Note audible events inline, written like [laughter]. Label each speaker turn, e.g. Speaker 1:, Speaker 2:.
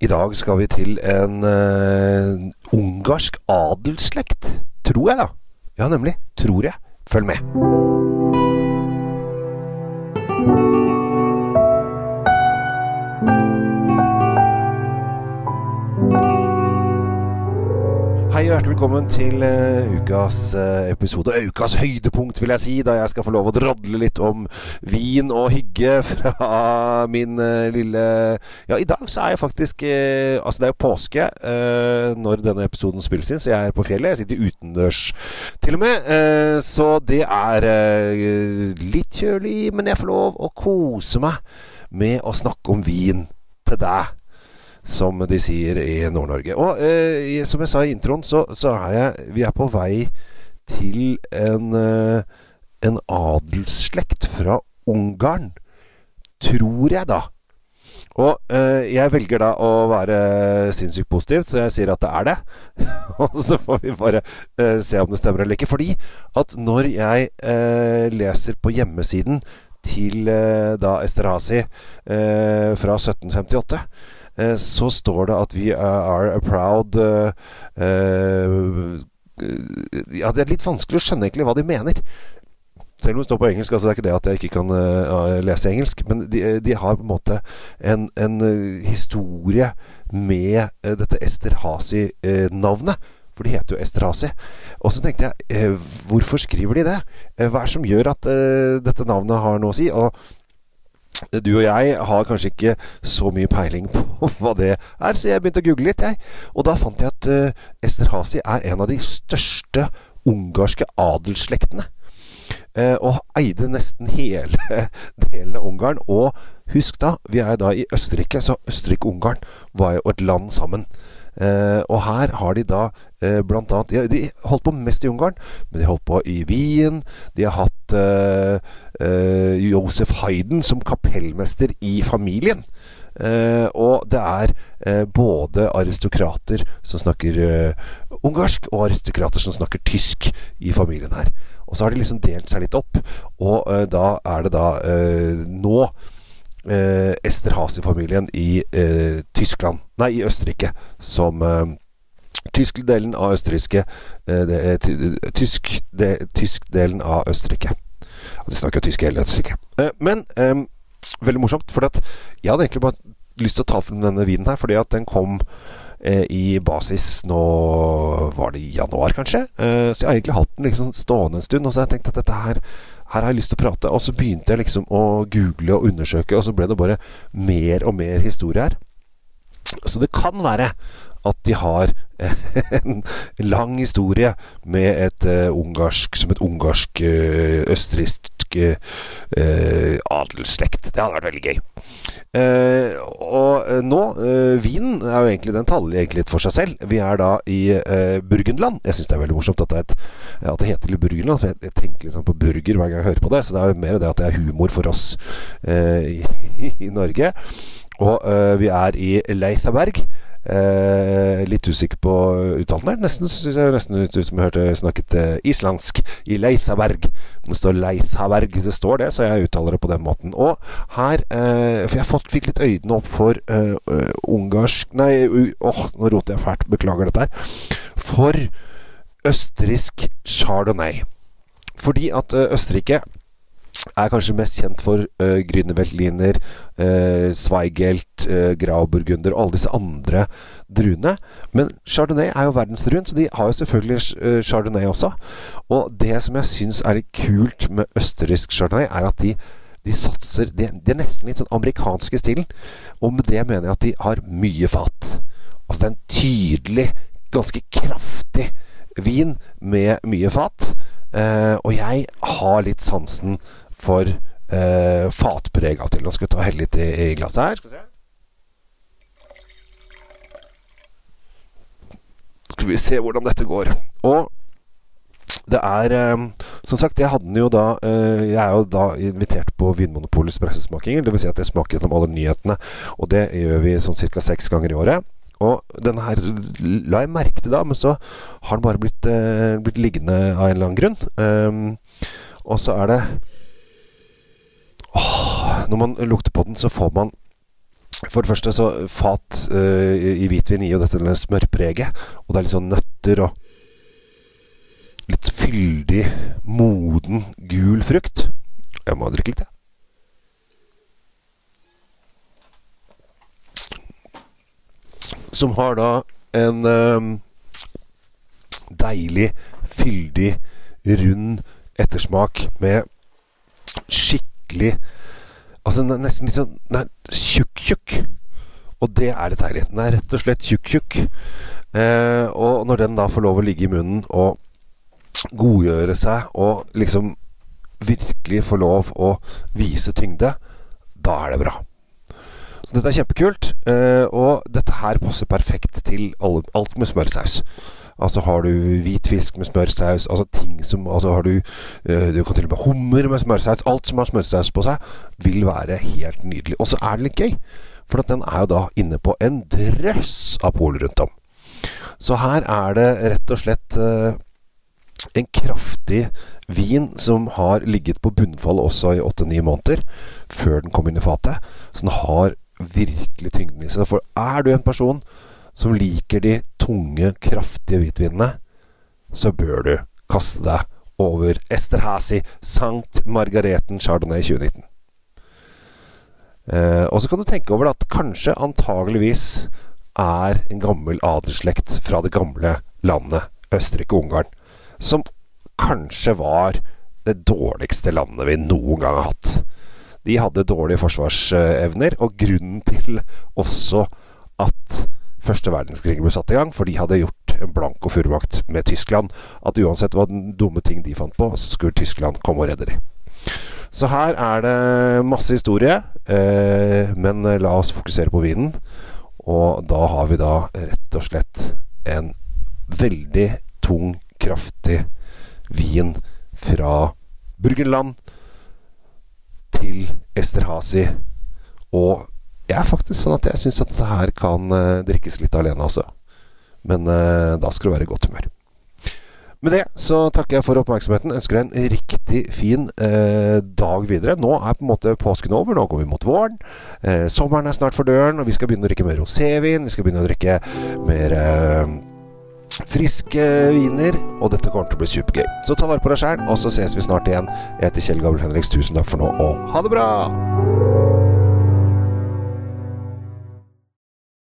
Speaker 1: I dag skal vi til en uh, ungarsk adelsslekt. Tror jeg, da. Ja, nemlig. Tror jeg. Følg med. Og hjertelig velkommen til uh, ukas uh, episode. Ukas høydepunkt, vil jeg si, da jeg skal få lov å drodle litt om vin og hygge [laughs] fra min uh, lille Ja, i dag så er jeg faktisk Altså, det er jo påske når denne episoden spilles inn, så jeg er på fjellet. Jeg sitter utendørs til og med. så det er litt kjølig, men jeg får lov å kose meg med å snakke om vin til deg som de sier i Nord-Norge. Og eh, som jeg sa i introen, så, så, er jeg Vi er på vei til en, eh, en adelsslekt fra Ungarn. Tror jeg, da. Og eh, jeg velger da å være sinnssykt positiv, så jeg sier at det er det. [laughs] og så får vi bare eh, se om det stemmer eller ikke. Fordi at når jeg eh, leser på hjemmesiden til eh, da Esterhazy fra 1758 Eh, så står det at vi are a proud uh, uh, Ja, det er litt vanskelig å skjønne egentlig hva de mener. Selv om det står på engelsk, altså det er ikke det at jeg ikke kan uh, lese engelsk. Men de, de, har på en måte en, en historie med dette Esterhazy-navnet. For de heter jo Esterhazy. Og så tenkte jeg, hvorfor skriver de det? hva er det som gjør at dette navnet har noe å si? Og du og jeg har kanskje ikke så mye peiling på [laughs] hva det er, så jeg begynte å google litt, jeg. Og da fant jeg at uh, Esterhazy er en av de største ungarske adelsslektene. Uh, og eide nesten hele [laughs] delen av Ungarn. Og husk da, vi er da i Østerrike, så Østerrike-Ungarn var jo et land sammen. Uh, og her har de da eh, blant annet ja, De holdt på mest i Ungarn, men de holdt på i Wien. De har hatt eh, Josef Hayden som kapellmester i familien. og det er både aristokrater som snakker ungarsk, og aristokrater som snakker tysk i familien her. Og så har de liksom delt seg litt opp, og da er det da nå eh, Esterhazy-familien i eh, Tyskland Nei, i Østerrike. Som eh, Tysk-delen av østerrikske eh, tysk, det, Tysk-delen av Østerrike. De snakker tysk i hele Østerrike. Eh, men eh, veldig morsomt, for jeg hadde egentlig bare lyst til å ta frem denne vinen her, fordi at den kom i basis nå Var det i januar, kanskje? så jeg har egentlig hatt den liksom stående en stund. Og så har jeg tenkt at dette her her har jeg lyst til å prate. Og så begynte jeg liksom å google og undersøke, og så ble det bare mer og mer historie her. Så det kan være at de har [laughs] en lang historie med et uh, ungarsk Som et ungarsk uh, østerriksk uh, adelsslekt. Det hadde vært veldig gøy. Og nå Vinen er jo egentlig Den taler egentlig litt for seg selv. Vi er da i Burgenland. Jeg syns det er veldig morsomt at det, et, at det heter Burgenland, for jeg, jeg tenker liksom på burger hver gang jeg hører på det. Så det er jo mer det at det er humor for oss i, [laughs] i, Norge. Og vi er i Leithaberg. Eh, litt usikker på uttalen der. Nesten synes jeg nesten ut som jeg hørte snakket eh, islandsk i Leithaberg. Det står Leithaberg, det står det, så jeg uttaler det på den måten. Og her eh, For jeg fått, fikk litt øynene opp for eh, ungarsk Nei, åh, nå roter jeg fælt. Beklager dette her. For østerriksk chardonnay. Fordi at Østerrike er kanskje mest kjent for uh, Grünerweltliner, uh, Zweigelt, uh, Grauburgunder og alle disse andre druene. Men Chardonnay er jo verdensdruen, så de har jo selvfølgelig uh, Chardonnay også. Og det som jeg syns er litt kult med østerriksk Chardonnay, er at de, de satser de, de, er nesten litt sånn amerikanske stilen. Og med det mener jeg at de har mye fat. Altså det er en tydelig, ganske kraftig vin med mye fat. Og jeg har litt sansen for eh, fatpreg av til. Nå skal vi ta helle litt i, i glasset her. Skal vi se. Skal vi se hvordan dette går. Og det er eh, Som sagt, jeg hadde den jo da eh, Jeg er jo da invitert på Vinmonopolets pressesmakinger. Dvs. Si at jeg smaker gjennom alle nyhetene. Og det gjør vi sånn ca. seks ganger i året. Og denne her la jeg merke til da, men så har den bare blitt, eh, blitt liggende av en eller annen grunn. Um, og så er det Åh, når man lukter på den, så får man For det første, så fat uh, i hvitvin gir jo dette smørpreget. Og det er litt sånn nøtter og litt fyldig, moden, gul frukt. Jeg må drikke litt, jeg. Som har da en um, deilig, fyldig, rund ettersmak med skikkelig Altså nesten litt sånn Den er tjukk-tjukk. Og det er litt deilig. Den er rett og slett tjukk-tjukk. Eh, og når den da får lov å ligge i munnen og godgjøre seg og liksom virkelig få lov å vise tyngde, da er det bra. Så dette er kjempekult. Eh, og dette her passer perfekt til alt med smørsaus. Altså har du hvitfisk med smørsaus, altså ting som Altså har du uh, Du kan til og med hummer med smørsaus. Alt som har smørsaus på seg, vil være helt nydelig. Og så er det litt gøy, for den er jo da inne på en drøss av pol rundt om. Så her er det rett og slett uh, en kraftig vin som har ligget på bunnfall også i åtte-ni måneder før den kom inn i fatet. Så den har virkelig tyngden i seg. For er du en person som liker de tunge, kraftige hvitvinene, så bør du kaste deg over Esterhazy Sankt Margareten Chardonnay 2019. Eh, og så kan du tenke over at kanskje, antageligvis, er en gammel adelsslekt fra det gamle landet Østerrike-Ungarn, som kanskje var det dårligste landet vi noen gang har hatt. De hadde dårlige forsvarsevner, og grunnen til også at første verdenskrig ble satt i gang, for de hadde gjort en blanko fullmakt med Tyskland. At uansett hva dumme ting de fant på, så skulle Tyskland komme og redde dem. Så her er det masse historie, eh, men la oss fokusere på vinen. Og da har vi da rett og slett en veldig tung, kraftig vin fra Burgenland til Esterhazy og jeg er faktisk sånn at jeg syns at dette her kan uh, drikkes litt alene, altså. Men uh, da skal du være i godt humør. Med det så takker jeg for oppmerksomheten. Ønsker deg en riktig fin eh, dag videre. Nå er på en måte påsken over. Nå går vi mot våren. Eh, sommeren er snart for døren, og vi skal begynne å drikke mer rosévin. Vi skal begynne å drikke mer eh, friske viner. Og dette kommer til å bli supergøy. Så ta vare på deg sjæl, og så ses vi snart igjen. Jeg heter Kjell Gabriel Henriks. Tusen takk for nå, og ha det bra!